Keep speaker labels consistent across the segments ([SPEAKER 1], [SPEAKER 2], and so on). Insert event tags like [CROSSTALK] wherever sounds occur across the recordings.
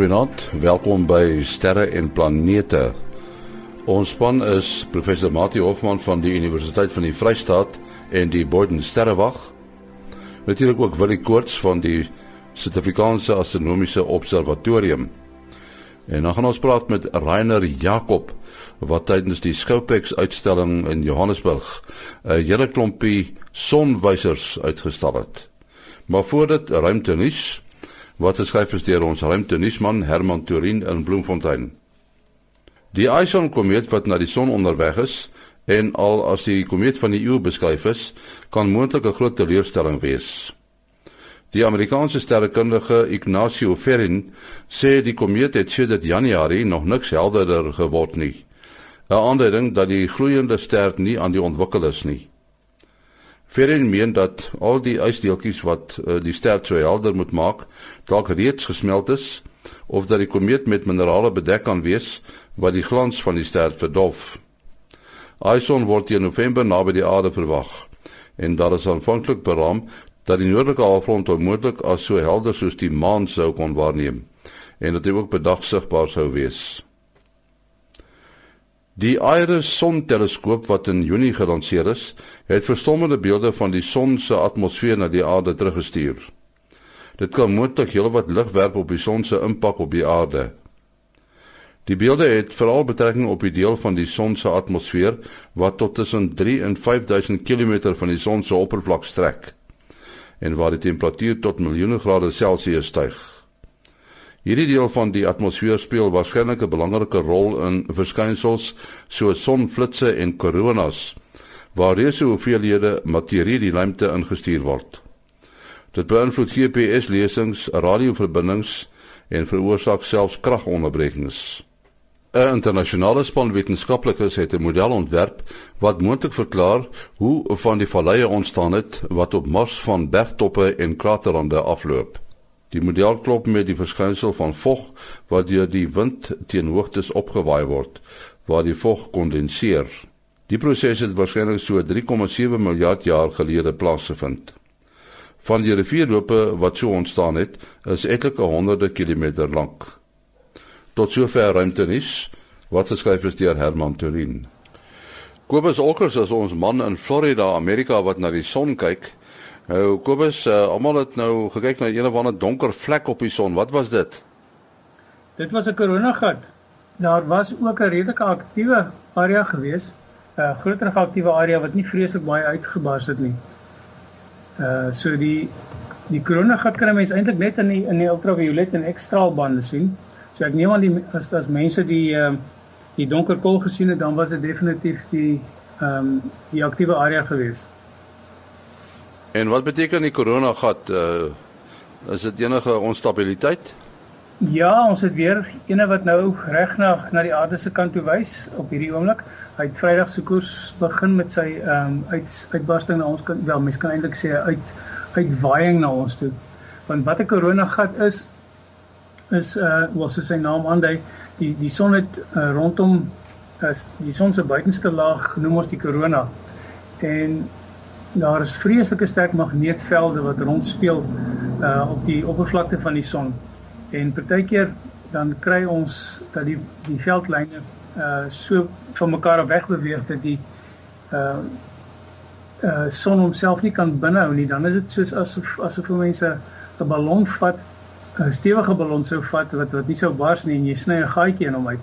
[SPEAKER 1] Goeienaand, welkom by Sterre en Planete. Ons span is professor Mati Hofman van die Universiteit van die Vrystaat en die Boden Sterrewag. Natuurlik ook Willie Koorts van die Suid-Afrikaanse Astronomiese Observatorium. En dan gaan ons praat met Rainer Jakob wat tydens die Scopex uitstalling in Johannesburg 'n hele klompie sonwysers uitgestal het. Maar voordat ruimte nuus wat geskryf is deur ons ruimtenisman Herman Turin in Bloemfontein. Die Ison komeet wat na die son onderweg is en al as die komeet van die eeu beskryf is, kan moontlik 'n groot teleurstelling wees. Die Amerikaanse sterrekundige Ignacio Ferrin sê die komeet het sedert Januarie nog niks helderder geword nie. 'n Aanduiding dat die gloeiende ster nie aan die ontwikkel is nie. Ferrin meen dat al die ysdeeltjies wat uh, die ster so helder moet maak, dalk reeds gesmelt is of dat die komeet met minerale bedek kan wees wat die glans van die ster verdof. Ison word in November naby die aarde verwag en daar is aanvanklik beraam dat die noordelike halfrond moontlik as so helder soos die maan sou kon waarneem en dat dit ook bedag sigbaar sou wees. Die IRIS sonteleskoop wat in Junie gelanseer is, het verstommende beelde van die son se atmosfeer na die aarde teruggestuur. Dit kan moontlik heelwat lig werp op die son se impak op die aarde. Die beelde het veral betrekking op die deel van die son se atmosfeer wat tot tussen 3 en 5000 km van die son se oppervlak strek en waar die temperatuur tot miljoene grade Celsius styg. Hierdie deel van die atmosfeer speel waarskynlik 'n belangrike rol in verskynsels soos sonflitsse en koronas waar reuse hoeveelhede materie die ruimte ingestuur word. Dit beïnvloed GPS-lesings, radioverbindings en veroorsaak selfs kragonderbrekings. 'n Internasionale span wetenskaplikes het 'n model ontwerp wat moontlik verklaar hoe van die valleie ontstaan het wat op Mars van bergtoppe en kraterrande afloop. Die model klop met die verskynsel van vog wat deur die wind teen hoogtes opgewaai word waar die vog kondenseer. Die proses het waarskynlik so 3,7 miljard jaar gelede plaasgevind. Van die rivierloope wat so ontstaan het, is etlike honderde kilometer lank. Tot sover ruimte is wat geskryf is deur Herman Turin. Kobus Olkers is ons man in Florida, Amerika wat na die son kyk Nou Kobus, uh, almal het nou gekyk na 'n een of ander donker vlek op die son. Wat was dit?
[SPEAKER 2] Dit was 'n koronagat. Daar was ook 'n redelike aktiewe area gewees, 'n uh, groter aktiewe area wat nie vreeslik baie uitgebars het nie. Uh so die die koronagat kan mense eintlik net in die in die ultraviolet en X-straalbande sien. So ek neem aan die as as mense die ehm uh, die donker kol gesien het, dan was dit definitief die ehm um, die aktiewe area geweest.
[SPEAKER 1] En wat beteken die corona gat? Uh is dit enige onstabiliteit?
[SPEAKER 2] Ja, ons het weer ene wat nou reg na na die aarde se kant toe wys op hierdie oomblik. Hy het Vrydag se koers begin met sy ehm um, uit uitbarsting na ons kan wel mens kan eintlik sê uit uitwaaiing na ons toe. Want wat 'n corona gat is is uh wat so sy naam aandui, die die son het uh, rondom is die son se buitenste laag genoem ons die corona. En daar is vreeslike sterk magneetvelde wat rondspeel uh op die oppervlakte van die son. En partykeer dan kry ons dat die die veldlyne uh so van mekaar weg beweeg dat die uh uh son homself nie kan binhou nie. Dan is dit soos asof asof mense 'n ballon vat, 'n stewige ballon sou vat wat wat nie sou bars nie en jy sny 'n gaatjie in hom uit.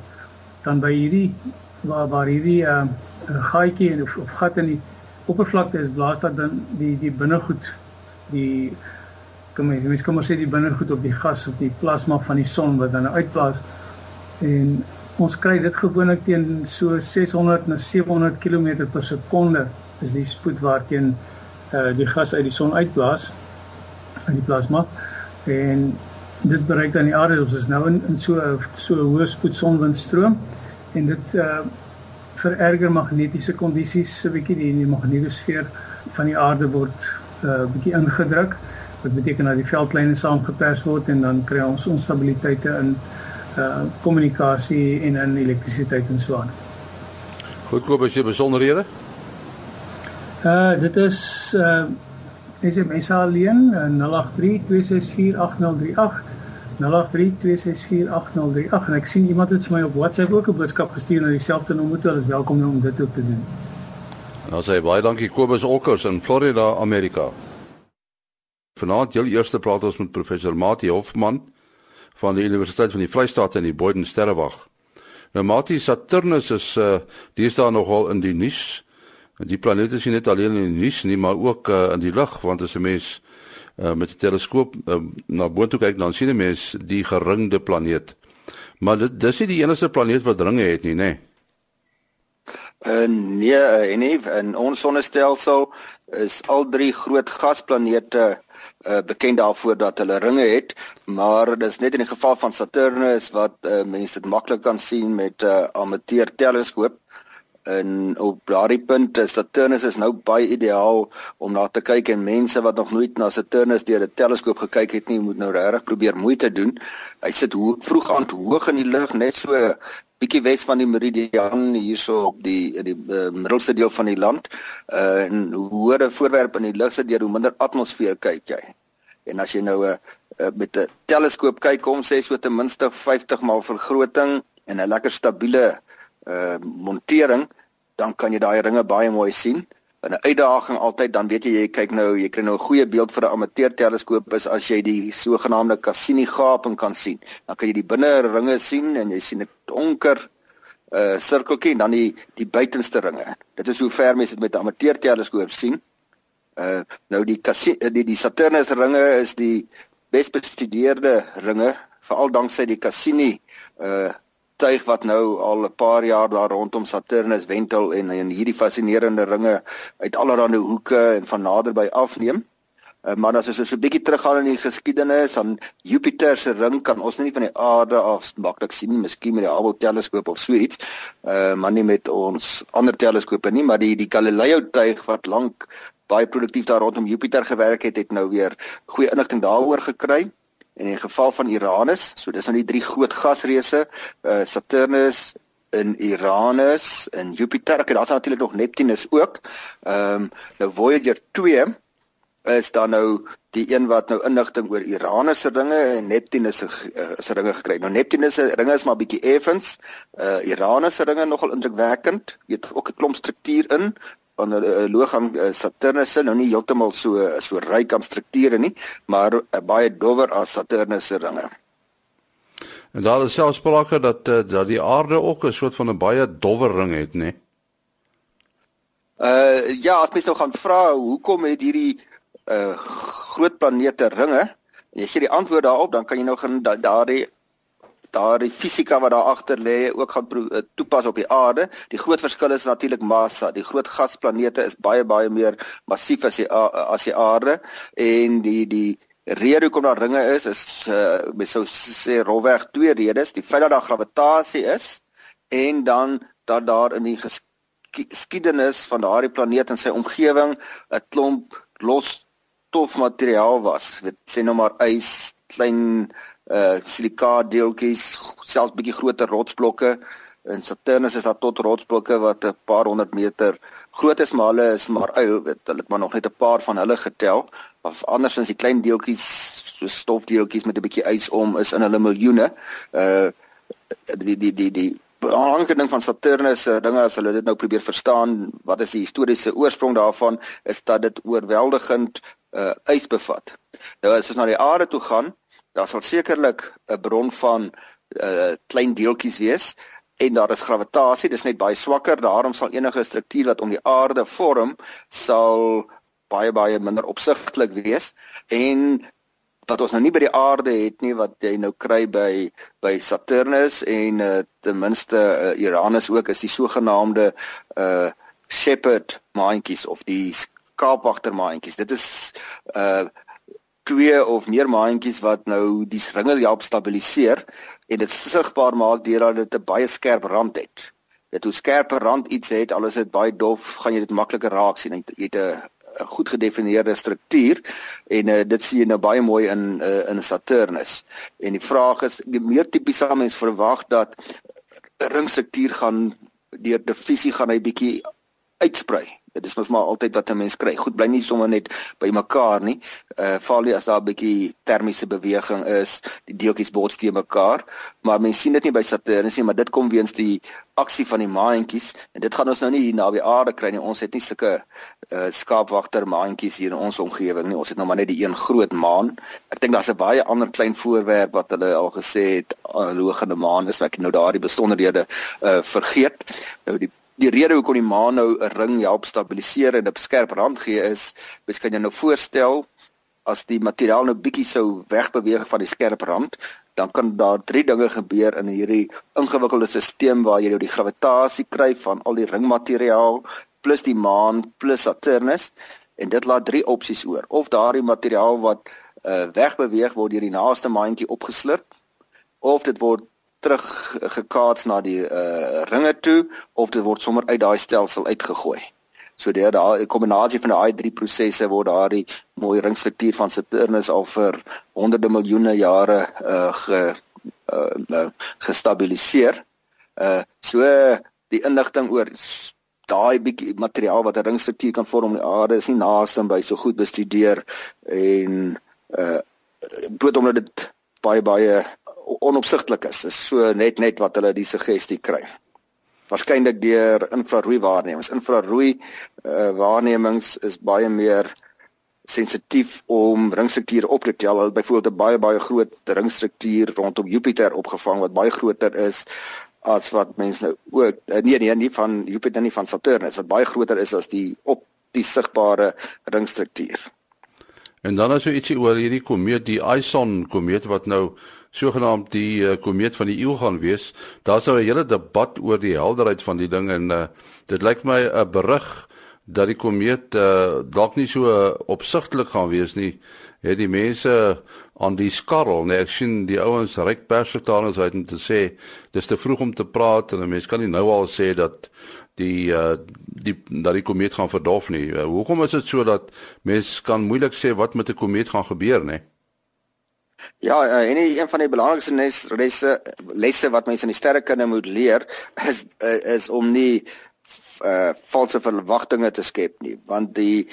[SPEAKER 2] Dan by hierdie waar waar hierdie uh gaatjie of, of gat in die oppervlakte is blaas dat dan die die binnegoed die kom ons mens kom ons sê die binnegoed op die gas of die plasma van die son wat dan uitblaas. En ons kry dit gewoonlik teen so 600 na 700 km per sekonde is die spoed waarteen uh, die gas uit die son uitblaas in die plasma. En dit bereik dan die aarde ons is nou in, in so so hoë spoed sonwindstroom en dit uh, vererger magnetiese kondisies so 'n bietjie die, die magnetosfeer van die aarde word 'n uh, bietjie ingedruk wat beteken dat die veldlyne saamgepers word en dan kry ons onstabiliteite in uh kommunikasie en in elektrisiteit en so aan.
[SPEAKER 1] Goed koop as jy besonderhede?
[SPEAKER 2] Uh dit is uh SMS alleen 083 2648038 0832648038 en ek sien iemand het vir my op WhatsApp ook 'n boodskap gestuur na dieselfde nommer toe. Hulle is welkom om dit ook te doen.
[SPEAKER 1] Nou sê baie dankie Kobus Olkers in Florida, Amerika. Vanaand heel eerste praat ons met professor Mati Hofman van die Universiteit van die Vrystaat in die Boden Sterrewag. Nou Mati Saturnus is uh die is daar nogal in die nuus. Die planeet is nie net alleen in die nuus nie, maar ook uh, in die lug want as 'n mens uh, met 'n teleskoop uh, na boontoe kyk dan sien 'n mens die geringde planeet. Maar dit dis nie die enigste planeet wat ringe het nie, nê? Nee.
[SPEAKER 3] Uh, nee, en nie in ons sonnestelsel is al drie groot gasplanete uh, bekend daarvoor dat hulle ringe het, maar dis net in die geval van Saturnus wat uh, mense dit maklik kan sien met 'n uh, amateur teleskoop. En op daardie punt is Saturnus is nou baie ideaal om na te kyk en mense wat nog nooit na Saturnus deur 'n teleskoop gekyk het nie, moet nou regtig probeer moeite doen. Hy sit ho vroeg aan hoog in die lug, net so bietjie wes van die meridiaan hierso op die in die uh, middelste deel van die land. Uh, en hoe hoër 'n voorwerp in die lug sit, deur hoe minder atmosfeer kyk jy. En as jy nou 'n uh, uh, met 'n teleskoop kyk, kom sê so ten minste 50 maal vergroting en 'n lekker stabiele uh montering, dan kan jy daai ringe baie mooi sien. En 'n uitdaging altyd dan weet jy jy kyk nou, jy kry nou 'n goeie beeld vir 'n amateur teleskoop is as jy die sogenaamde Cassini gaping kan sien. Dan kan jy die binne ringe sien en jy sien 'n donker uh sirkeltjie en dan die die buitenste ringe. Dit is hoe ver mense dit met 'n amateur teleskoop sien. Uh nou die Cassini die die Saturnus ringe is die besbestudeerde ringe veral danksy die Cassini uh tuig wat nou al 'n paar jaar daar rondom Saturnus wentel en in hierdie fascinerende ringe uit allerlei hoeke en van naderby afneem. Uh, maar as ons so 'n bietjie teruggaan in die geskiedenis, dan Jupiter se ring kan ons nie van die aarde af maklik sien nie, miskien met die Hubble teleskoop of so iets. Uh maar nie met ons ander teleskope nie, maar die die Galileo tuig wat lank baie produktief daar rondom Jupiter gewerk het, het nou weer goeie inligting daaroor gekry. En in die geval van Uranus, so dis nou die drie groot gasreuse, uh, Saturnus en Uranus en Jupiter, het daar's natuurlik nog Neptunus ook. Ehm um, nou Voyager 2 is dan nou die een wat nou inligting oor Uranus se dinge en Neptunus se uh, se dinge gekry. Nou Neptunus se dinge is maar bietjie effens. Uh Uranus se dinge nogal indrukwekkend. Jy het ook 'n klomp struktuur in, van 'n uh, loog aan uh, Saturnus se nou nie heeltemal so so ryk aan strukture nie, maar uh, baie dowwer as Saturnus se ringe.
[SPEAKER 1] En daar is selfs sprake dat dat die aarde ook 'n soort van 'n baie dowwer ring het, nê?
[SPEAKER 3] Uh ja, as mens nou gaan vra hoekom het hierdie uh groot planete ringe? En jy gee die antwoord daarop, dan kan jy nou gaan daardie daardie fisika wat daar agter lê ook gaan eh, toepas op die aarde. Die groot verskil is natuurlik massa. Die groot gasplanete is baie baie meer massief as die as die aarde en die die rede hoekom daar ringe is is uh, mens sou sê rolweg twee redes. Die feit dat daar gravitasie is en dan dat daar in die geskiedenis van daardie planeet en sy omgewing 'n klomp los stofmateriaal was. Dit sê nou maar ys, klein uh silikaat deeltjies, selfs bietjie groter rotsblokke. In Saturnus is daar tot rotsblokke wat 'n paar honderd meter groot is, maar hulle is maar ou, weet hulle het maar nog net 'n paar van hulle getel. Of andersins die klein deeltjies, so stofdeeltjies met 'n bietjie ys om is in hulle miljoene. Uh die die die die belangrike ding van Saturnus se uh, dinge as hulle dit nou probeer verstaan, wat is die historiese oorsprong daarvan, is dat dit oorweldigend uh ys bevat. Nou as ons na die aarde toe gaan, daar sal sekerlik 'n bron van uh klein deeltjies wees en daar is gravitasie, dis net baie swakker, daarom sal enige struktuur wat om die aarde vorm sal baie baie minder opsigtelik wees en wat ons nou nie by die aarde het nie wat jy nou kry by by Saturnus en uh, ten minste uh, Uranus ook is die sogenaamde uh shepherd maantjies of die skaapwagter maantjies. Dit is uh twee of meer maandjies wat nou die ringe help stabiliseer en dit sigbaar maak deurdat dit 'n baie skerp rand het. Dit hoe skerper rand iets het, al is baie dof, gaan jy dit makliker raak sien. Jy het 'n goed gedefinieerde struktuur en uh, dit sien jy nou baie mooi in uh, in Saturnus. En die vraag is, die meer tipies sal mens verwag dat 'n ringstruktuur gaan deur difusie gaan hy bietjie uitsprei. Dit is mos maar altyd wat 'n mens kry. Goed bly nie sommer net by mekaar nie. Uh val jy as daar 'n bietjie termiese beweging is, die deeltjies bots teen mekaar, maar mens sien dit nie by Saturnus nie, maar dit kom weens die aksie van die maantjies en dit gaan ons nou nie hier naby aarde kry nie. Ons het nie sulke uh skaapwagter maantjies hier in ons omgewing nie. Ons het nou maar net die een groot maan. Ek dink daar's 'n baie ander klein voorwerp wat hulle al gesê het analogene maan is, ek nou daardie besonderhede uh vergeet. Nou die die rede hoekom die maan nou 'n ring help stabiliseer en 'n skerp rand gee is, mens kan jou nou voorstel as die materiaal nou bietjie sou wegbeweeg van die skerp rand, dan kan daar drie dinge gebeur in hierdie ingewikkelde stelsel waar jy nou die gravitasie kry van al die ringmateriaal plus die maan plus Saturnus en dit laat drie opsies oor. Of daardie materiaal wat uh, wegbeweeg word deur die naaste maantjie opgeslurp of dit word terug gekaats na die uh ringe toe of dit word sommer uit daai stelsel uitgegooi. So daar daai kombinasie van daai drie prosesse word daardie mooi ringstruktuur van Saturnus al vir honderde miljoene jare uh ge uh gestabiliseer. Uh so die inligting oor daai bietjie materiaal wat 'n ringstruktuur kan vorm op die aarde is nie naaste by so goed bestudeer en uh bloot omdat dit baie baie onopsigtelik is. Is so net net wat hulle die suggestie kry. Waarskynlik deur infrarooi waarnemings. Infrarooi uh, waarnemings is baie meer sensitief om ringstrukture op te tel. Hulle byvoorbeeld 'n baie baie groot ringstruktuur rondom Jupiter opgevang wat baie groter is as wat mense nou ook uh, nee nee nie van Jupiter nie van Saturnus wat baie groter is as die op die sigbare ringstruktuur.
[SPEAKER 1] En dan as jy ietsie oor hierdie komeet, die Ison komeet wat nou sogenaamd die uh, komeet van die eeu gaan wees. Daar's nou 'n hele debat oor die helderheid van die ding en uh, dit lyk my 'n berig dat die komeet uh, dalk nie so uh, opsigtelik gaan wees nie. Het die mense aan die skarrel, nee, ek sien die ouens ryk persvertalings uit om te sê dis te vroeg om te praat en 'n mens kan nie nou al sê dat die uh, die dat die komeet gaan verdof nie. Uh, hoekom is dit so dat mense kan moeilik sê wat met 'n komeet gaan gebeur, nee?
[SPEAKER 3] Ja, uh, en een van die belangrikste lesse lesse wat mense in die sterrekunde moet leer is uh, is om nie uh, valse verwagtinge te skep nie, want die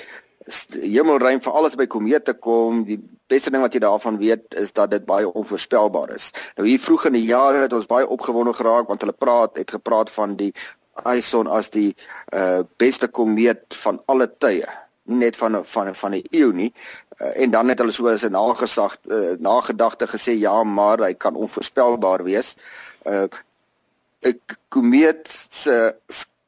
[SPEAKER 3] hemelruim vir alles by komete kom, die beste ding wat jy daarvan weet is dat dit baie onvoorspelbaar is. Nou hier vroeg in die jare het ons baie opgewonde geraak want hulle praat het gepraat van die Ison as die uh, beste komeet van alle tye net van van van die eeu nie uh, en dan het hulle so as 'n nagesag uh, nagedagte gesê ja maar hy kan onvoorspelbaar wees. 'n uh, komeet se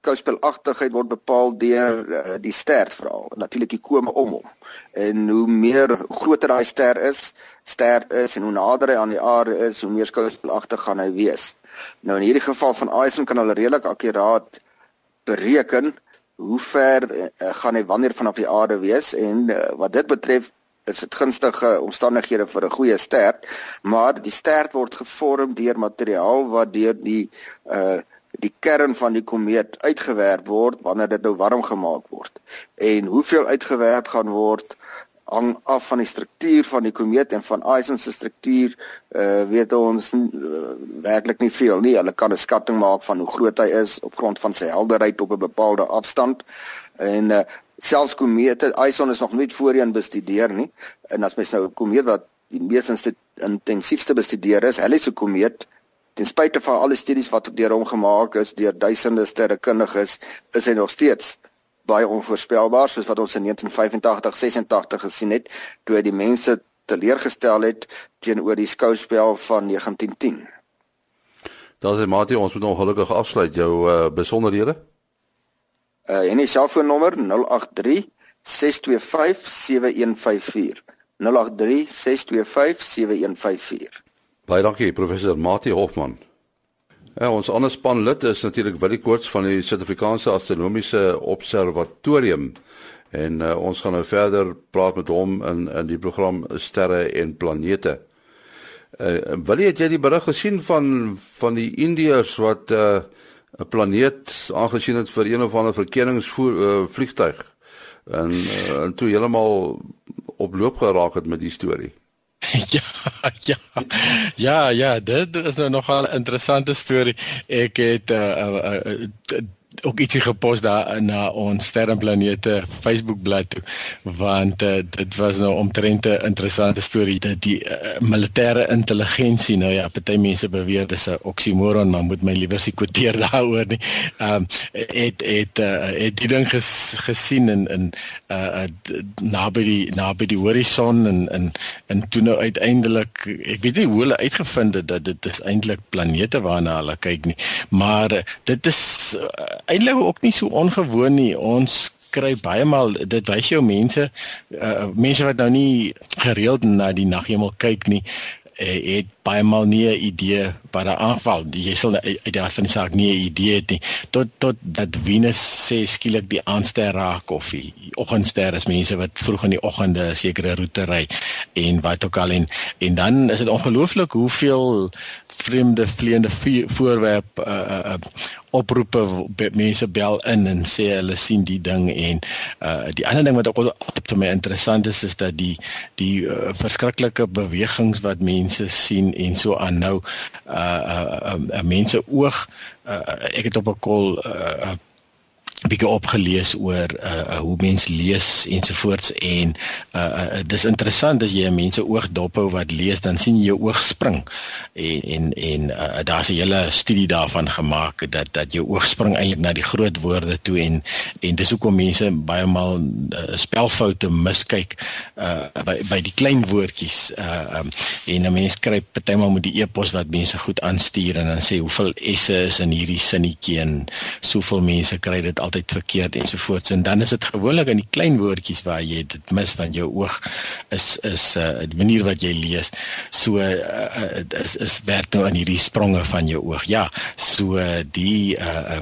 [SPEAKER 3] skouspelagtigheid word bepaal deur uh, die ster veral natuurlik die kome om hom. En hoe meer groter daai ster is, ster is en hoe nader hy aan die aarde is, hoe meer skouspelagtig gaan hy wees. Nou in hierdie geval van Eisen kan hulle redelik akkuraat bereken hoe ver uh, gaan hy wanneer vanaf die aarde wees? En uh, wat dit betref is dit gunstige omstandighede vir 'n goeie stert maar die stert word gevorm deur materiaal wat deur die uh die kern van die komeet uitgewerp word wanneer dit nou warm gemaak word. En hoeveel uitgewerp gaan word hang af van die struktuur van die komeet en van Eisen se struktuur uh weet ons uh, werklik nie veel nie. Hulle kan 'n skatting maak van hoe groot hy is op grond van sy helderheid op 'n bepaalde afstand. En uh selfs komete Eisen is nog nooit voorheen bestudeer nie. En as mens nou 'n komeet wat die mees intensiefste bestudeer is, Halley se komeet ten spyte van al die studies wat deur hom gemaak is deur duisende sterrekundiges, is hy nog steeds baie onvoorspelbaar soos wat ons in 1985 86 gesien het toe die mense teleurgestel het teenoor die skouspel van 1910.
[SPEAKER 1] Daar's 'n mate ons moet ongelukkig afsluit jou uh, besonderhede.
[SPEAKER 3] Uh en die selfoonnommer 083 625 7154. 083 625 7154.
[SPEAKER 1] Baie dankie professor Mati Hofman. Ja, ons ander spanlid is natuurlik Willie Koorts van die Suid-Afrikaanse Astronomiese Observatorium en uh, ons gaan nou verder praat met hom in in die program Sterre en Planete. Uh, Willie, het jy die berig gesien van van die Indiërs wat uh, 'n uh, planeet aangesien het vir een of ander verkenningsvliegtuig uh, en, uh, en toe heeltemal oploop geraak het met die storie? [LAUGHS]
[SPEAKER 4] ja, ja. Ja, ja, dit is nou nogal 'n interessante storie. Ek het uh, uh, uh, ook ietsie gepos daar na ons sterrenplanete Facebook bladsy toe want uh, dit was nou omtrent 'n interessante storie dat die uh, militêre intelligensie nou ja party mense beweer dis 'n oksimoron maar moet my liewer se kwoteer [LAUGHS] daaroor nie. Ehm um, het het uh, het die ding ges, gesien in in uh, naby die naby die horison en en en toe nou uiteindelik ek weet nie hoe hulle uitgevind het dat dit is eintlik planete waarna hulle kyk nie maar dit is uh, eintlik ook nie so ongewoon nie ons kry baie maal dit wys jou mense uh, mense wat nou nie gereeld na die naghemel kyk nie uh, het baie maal nie 'n idee wat daar aanval. Jy sal uit die hart van die saak nie 'n idee hê nie. Tot tot dat Venus sê skielik die aanster raak of die oggendster is mense wat vroeg in die oggende 'n sekere roete ry en wat ook al en en dan is dit ongelooflik hoeveel vreemde vleiende voorwerp uh, uh, oproepe mense bel in en sê hulle sien die ding en uh, die ander ding wat ook vir my interessant is is dat die die uh, verskriklike bewegings wat mense sien en so aan nou uh uh, uh, uh mense oog uh, ek het op 'n kol uh, uh bietjie opgelees oor uh, uh hoe mense lees ensovoorts en uh, uh dis interessant as jy mense oog dophou wat lees dan sien jy jou oog spring en en en uh, daar's 'n hele studie daarvan gemaak dat dat jou oog spring eintlik na die groot woorde toe en en dis hoekom mense baie maal uh, spelfoute miskyk uh by by die klein woordjies uh um, en 'n mens kry partymal met die e-pos wat mense goed aanstuur en dan sê hoeveel s'e is in hierdie sinnetjie en soveel mense kry dit altyd verkeerd ensovoorts en dan is dit gewoonlik in die klein woordjies waar jy dit mis van jou oog is is uh, die manier wat jy lees so uh, is is werk nou aan hierdie spronge van jou oog. Ja so die uh,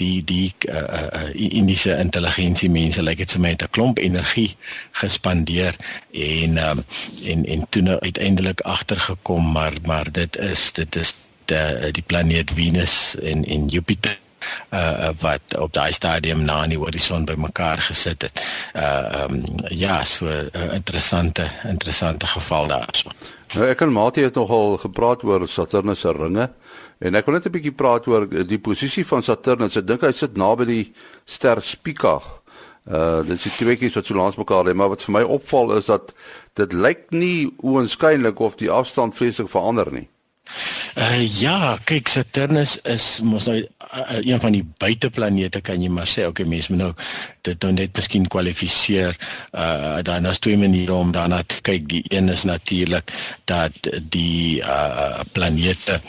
[SPEAKER 4] die die uh, uh, indiese intelligensie mense lyk like dit vir my het 'n klomp energie gespandeer en um, en en toe nou uiteindelik agtergekom maar maar dit is dit is die, die planeet Venus en en Jupiter uh wat op daai stadium na in die horison bymekaar gesit het. Uh um, ja, so 'n uh, interessante interessante geval daarso.
[SPEAKER 1] Nou ek en Mati het nogal gepraat oor Saturnus se ringe en ek wil net 'n bietjie praat oor die posisie van Saturnus. Ek dink hy sit naby die ster Spica. Uh dit is twee keer wat so langs mekaar lê, maar wat vir my opval is dat dit lyk nie oënskynlik of die afstand vreeslik verander nie.
[SPEAKER 4] Uh ja, kyk Saturnus is mos nou uh, een van die buiteplanete kan jy maar sê. Okay, mense moet nou dit nou net miskien kwalifiseer. Uh dan is twee maniere om daarna te kyk. Die een is natuurlik dat die uh planete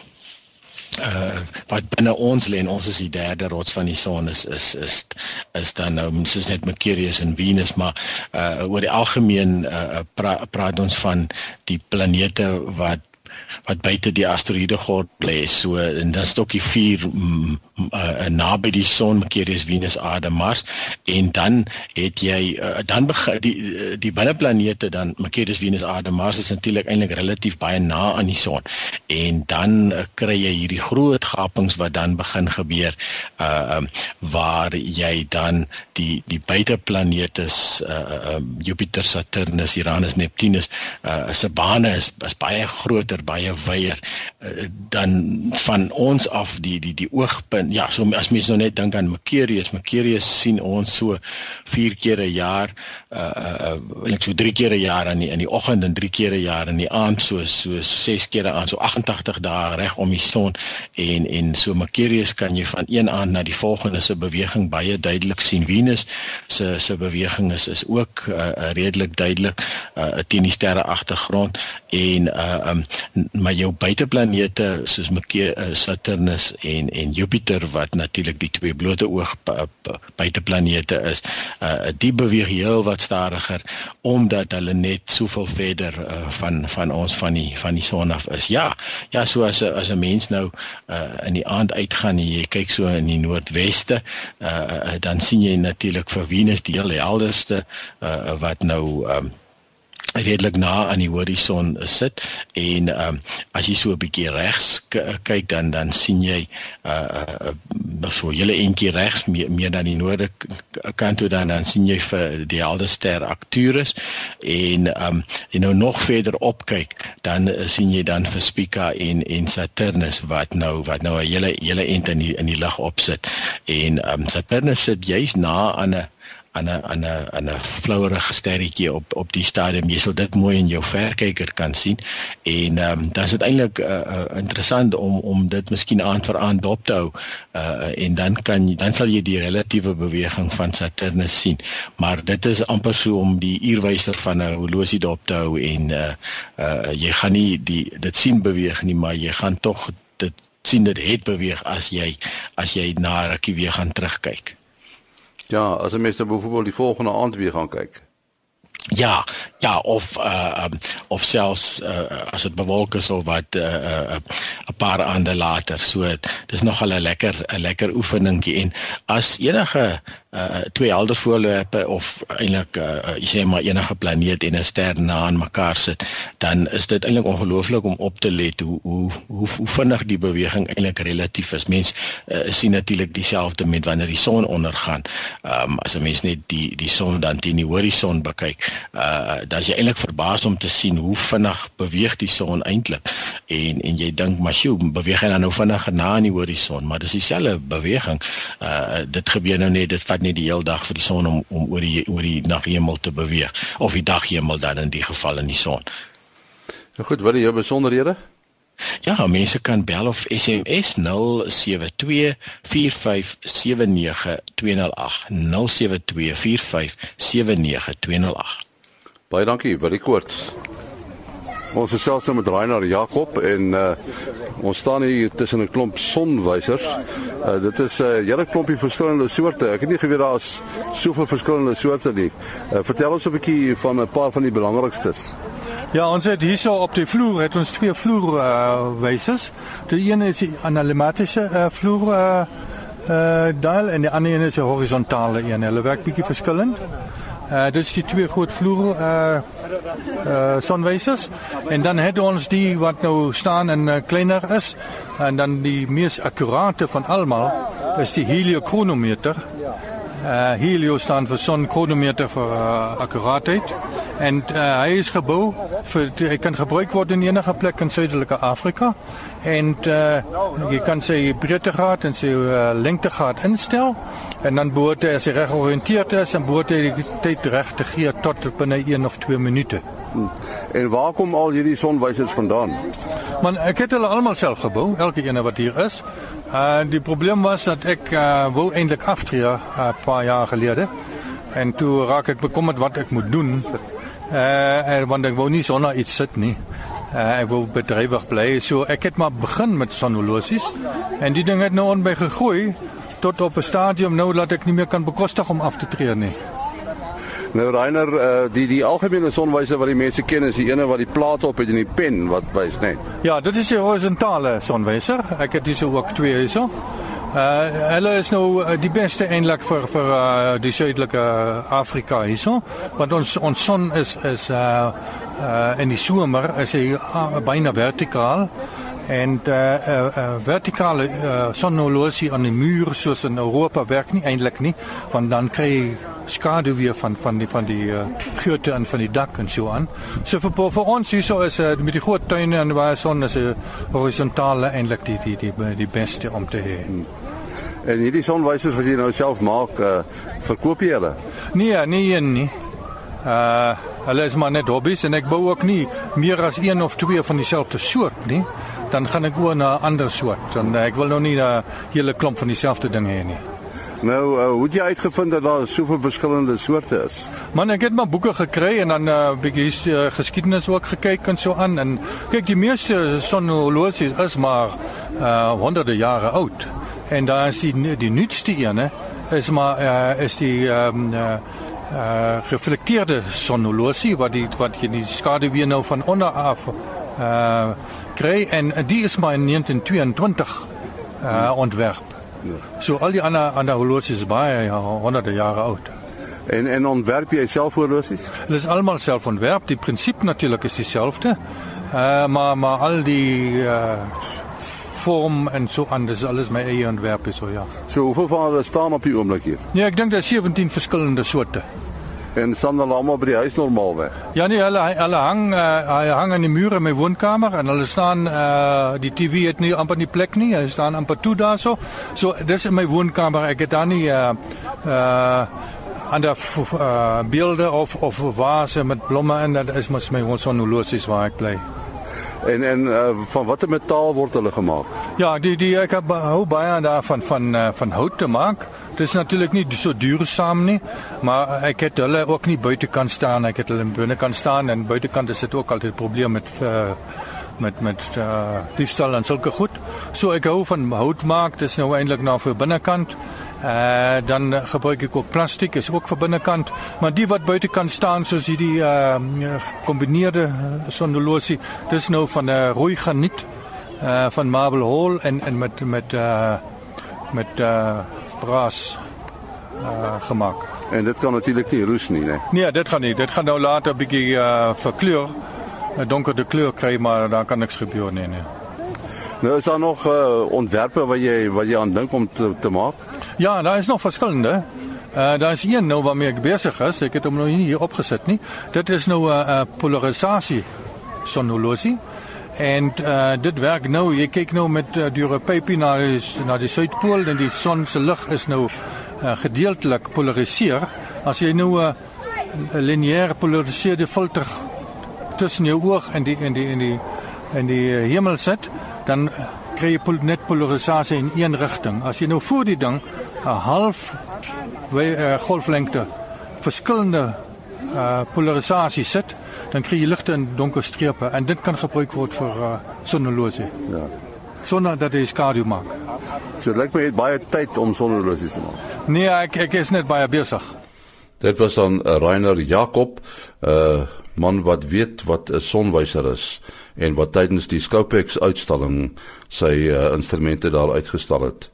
[SPEAKER 4] uh wat binne ons lê en ons is die derde rots van die son is is is is dan nou soos net Mercurius en Venus maar uh oor die algemeen uh pra, praat ons van die planete wat wat buite die asteroïde gord lê so en dan stok die vier mm, uh, naby die son Mercurius Venus Aarde Mars. En dan het jy uh, dan begin die die binneplanete dan Mercurius Venus Aarde Mars is natuurlik eintlik relatief baie na aan die son. En dan uh, kry jy hierdie groot gapings wat dan begin gebeur uh um, waar jy dan die die buiteplanete uh um, Jupiter Saturnus Uranus Neptunus uh se bane is, is baie groter baie wyer uh, dan van ons af die die die oogpunt en ja, so as mens nou net dink aan Mercurius, Mercurius sien ons so 4 keer 'n jaar, uh uh net so 3 keer 'n jaar in die, in die oggend en 3 keer 'n jaar in die aand, so so 6 keer aan, so 88 dae reg om die son en en so Mercurius kan jy van een aand na die volgende se beweging baie duidelik sien. Venus se se beweging is is ook uh, redelik duidelik uh teen die sterre agtergrond en uh um maar jou buiteplanete soos Mercurius, Saturnus en en Jupiter Jupiter wat natuurlik die twee blote oog buiteplanete is, uh die beweeg heel wat stadiger omdat hulle net soveel verder uh, van van ons van die van die son af is. Ja, ja, so as as 'n mens nou uh in die aand uitgaan en jy kyk so in die noordweste, uh dan sien jy natuurlik vir Venus die heel helderste uh wat nou um redelik na aan die horison sit en ehm um, as jy so 'n bietjie regs kyk dan dan sien jy uh uh so julle eentjie regs meer, meer dan die noorde kant toe dan dan sien jy vir die Alderster Arcturus en ehm um, jy nou nog verder op kyk dan sien jy dan vir Spica en en Saturnus wat nou wat nou 'n hele hele ent in die in die lug opsit en ehm um, Saturnus sit juis na aan 'n aan 'n aan 'n aan 'n flouerige sterretjie op op die stadium. Jy sal dit mooi in jou verkyker kan sien. En ehm um, dan is dit eintlik uh, uh, interessant om om dit miskien aan vir aan dop te hou. Uh, en dan kan dan sal jy die relatiewe beweging van Saturnus sien. Maar dit is amper so om die uurwyser van 'n horlosie dop te hou en uh, uh, jy gaan nie die dit sien beweeg nie maar jy gaan tog dit sien dit het beweeg as jy as jy na rukkie weer gaan terugkyk
[SPEAKER 1] Ja, as jy mens byvoorbeeld die volgende aand weer gaan kyk.
[SPEAKER 4] Ja, ja of uh um, of selfs uh, as dit bewolk is of wat 'n uh, uh, paar aande later. So dis nog 'n lekker 'n lekker oefeningkie en as enige uh twee helder voorlope of eintlik uh jy sê maar enige planeet en 'n ster na aan mekaar sit, dan is dit eintlik ongelooflik om op te let hoe hoe hoe, hoe vinnig die beweging eintlik relatief is. Mens uh, sien natuurlik dieselfde met wanneer die son ondergaan. Um as 'n mens net die die son dan teen die horison bekyk, uh dan is jy eintlik verbaas om te sien hoe vinnig beweeg die son eintlik. En en jy dink maar sjoe, beweeg hy dan nou vinniger na aan die horison, maar dis dieselfde beweging. Uh dit gebeur nou net dit vat net die hele dag vir die son om om oor die oor die naghemel te beweeg of die daghemel dan in die geval in die son.
[SPEAKER 1] Nou goed, wat is jou besonderhede?
[SPEAKER 4] Ja, mense kan bel of SMS 0724579208. 0724579208.
[SPEAKER 1] Baie dankie vir die kort. Ons is selfs met Rainer Jakob en uh, ons staan hier tussen 'n klomp sonwysers. Uh, dit is 'n uh, hele klompie verskillende soorte. Ek het nie geweet daar's soveel verskillende soorte nie. Uh, vertel ons 'n bietjie van 'n paar van die belangrikstes.
[SPEAKER 5] Ja, ons het hierso op die vloer het ons twee vloer uh. Die een is 'n analematiese uh, vloer uh, uh, dial en die ander een is 'n horisontale een. Hulle werk bietjie verskillend. Uh dit is die twee groot vloer uh uh sonwysers en dan het ons die wat nou staan en uh, kleiner is. En dan die mees akkurate van almal is die heliochronometer. Uh helio staan vir sonchronometer vir uh, akkuraatheid en uh, hy is gebou vir hy kan gebruik word in enige plek in suidelike Afrika en uh, jy kan sy breedtegraad en sy uh, lengtegraad instel en dan behoort hy as hy reg georiënteerd is en behoort hy die tyd reg te gee tot binne 1 of 2 minute.
[SPEAKER 1] Hmm. En waar kom al hierdie sonwysers vandaan?
[SPEAKER 5] Man ek het hulle almal self gebou, elke een wat hier is. Uh die probleem was dat ek uh, wou eintlik aftree 'n uh, paar jaar gelede en toe raak ek bekommerd wat ek moet doen Uh want ek wou nie sonder iets sit nie. Uh ek wou bedrywig bly. So ek het maar begin met sonholosies en die ding het nou onby gegroei tot op 'n stadium nou dat ek nie meer kan bekostig om af te tree nie.
[SPEAKER 1] Nou Rainer, uh, die die algemene sonwyser wat die mense ken is die ene wat die plaat op het en die pen wat wys, né? Nee.
[SPEAKER 5] Ja, dit is die horisontale sonwyser. Ek het dis ook twee hierso. Uh hulle is nou uh, die beste eintlik vir vir uh, die suidelike Afrika hierso, want ons ons son is is uh uh in die somer is hy uh, byna vertikaal en uh, uh, uh vertikale uh, sonnolosie aan die muur soos in Europa werk nie eintlik nie, want dan kry jy skadu weer van van die van die uh, geurte en van die dak en so aan. So vir vir ons hierso is uh, met die groot tuine en waar son is 'n horisontale eintlik die die die die beste om te hê. Hmm.
[SPEAKER 1] En hierdie sonwysers wat jy nou self maak, uh, verkoop jy hulle?
[SPEAKER 5] Nee, nee een nie. Uh hulle is maar net hobbies en ek bou ook nie meer as een of twee van dieselfde soort nie. Dan gaan ek oor na 'n ander soort. Dan ek wil nou nie 'n hele klomp van dieselfde ding hê nie.
[SPEAKER 1] Nou, uh, hoe het jy uitgevind dat daar soveel verskillende soorte is?
[SPEAKER 5] Man, ek het maar boeke gekry en dan 'n uh, bietjie uh, geskiedenis ook gekyk en so aan en kyk die meeste sonhorlosies is maar uh honderde jare oud. En daar is die die nuutste ene is maar uh, is die ehm um, uh, uh reflekteerde sonhorlosie wat die wat jy die skade weer nou van onder af uh kry en die is maar in 1922 uh ontwerp. So al die ander ander horlosies baie ja, honderde jare oud.
[SPEAKER 1] En en ontwerp jy self horlosies?
[SPEAKER 5] Dit is almal self ontwerp. Die prinsip natuurlik is dieselfde. Uh maar maar al die uh vorm en so anders alles my eie ontwerp is so ja.
[SPEAKER 1] So hoeveel van hulle staan op die oomblik hier?
[SPEAKER 5] Nee, ek dink daar is 17 verskillende soorte.
[SPEAKER 1] En staan hulle almal by die huis normaalweg?
[SPEAKER 5] Ja nee, hulle hulle hang uh, hy hang aan die mure in my woonkamer en hulle staan uh die TV het nie amper nie plek nie. Hulle staan amper toe daarso. So dis in my woonkamer. Ek het dan nie uh uh ander uh, beelde of of vase met blomme en dit is mos my sonolosies waar ek bly.
[SPEAKER 1] En en uh, van watter metaal word hulle gemaak?
[SPEAKER 5] Ja, die die ek heb, hou baie daarvan van uh, van hout te maak. Dit is natuurlik nie so duursaam nie, maar ek het hulle ook nie buitekant staan, ek het hulle binnekant staan. En buitekant is dit ook altyd 'n probleem met uh, met met uh, diefstal en sulke goed. So ek hou van hout maak, dis nou eintlik nou vir binnekant. Uh dan gebruik ek ook plastiek, is ook vir binnekant, maar die wat buitekant staan soos hierdie uh kombineerde sonnolosie, dis nou van 'n uh, graniet uh van Marble Hall en en met met uh met uh braas uh gemaak.
[SPEAKER 1] En dit kan natuurlik nie roes nie, né?
[SPEAKER 5] Nee, dit gaan nie. Dit gaan nou later 'n bietjie uh verkleur, 'n donkerder kleur kry, maar daar kan niks gebeur nie, nee.
[SPEAKER 1] Nou is daar nog uh ontwerpe wat jy wat jy aan dink om te, te maak?
[SPEAKER 5] Ja, daar is nog verskillende. Uh daar is een nou waarmee ek besig is. Ek het hom nou nie hier opgesit nie. Dit is nou 'n uh, uh, polarisasie sonolosie. En uh dit werk nou. Jy kyk nou met uh, deur 'n pypie na na die suidpool en die son se lig is nou uh, gedeeltelik polariseer. As jy nou 'n uh, lineêre polariseerde filter tussen jou oog en die en die en die en die hemel sit, dan kry jy pol net polarisasie in een rigting. As jy nou voor die ding 'n half uh, golflengte verskillende uh, polarisasie sit, dan kry jy ligte en donker strepe en dit kan gebruik word vir uh, sonolosie.
[SPEAKER 1] Ja.
[SPEAKER 5] Sonder dat dit skadu maak.
[SPEAKER 1] So dit lyk my jy het baie tyd om sonolosies te maak.
[SPEAKER 5] Nee, ek ek is net baie besig.
[SPEAKER 1] Dit was dan uh, Rainer Jakob, 'n uh, man wat weet wat 'n sonwyser is en wat tydens die Scopex uitstalling sy uh, instrumente daar uitgestal het.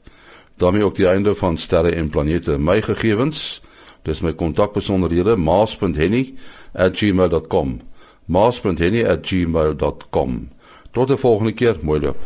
[SPEAKER 1] daarmee ook die einde van sterre en planete. My gegevens, dis my kontakbesonderhede maas.henny@gmail.com. maas.henny@gmail.com. Tot die volgende keer, mooi loop.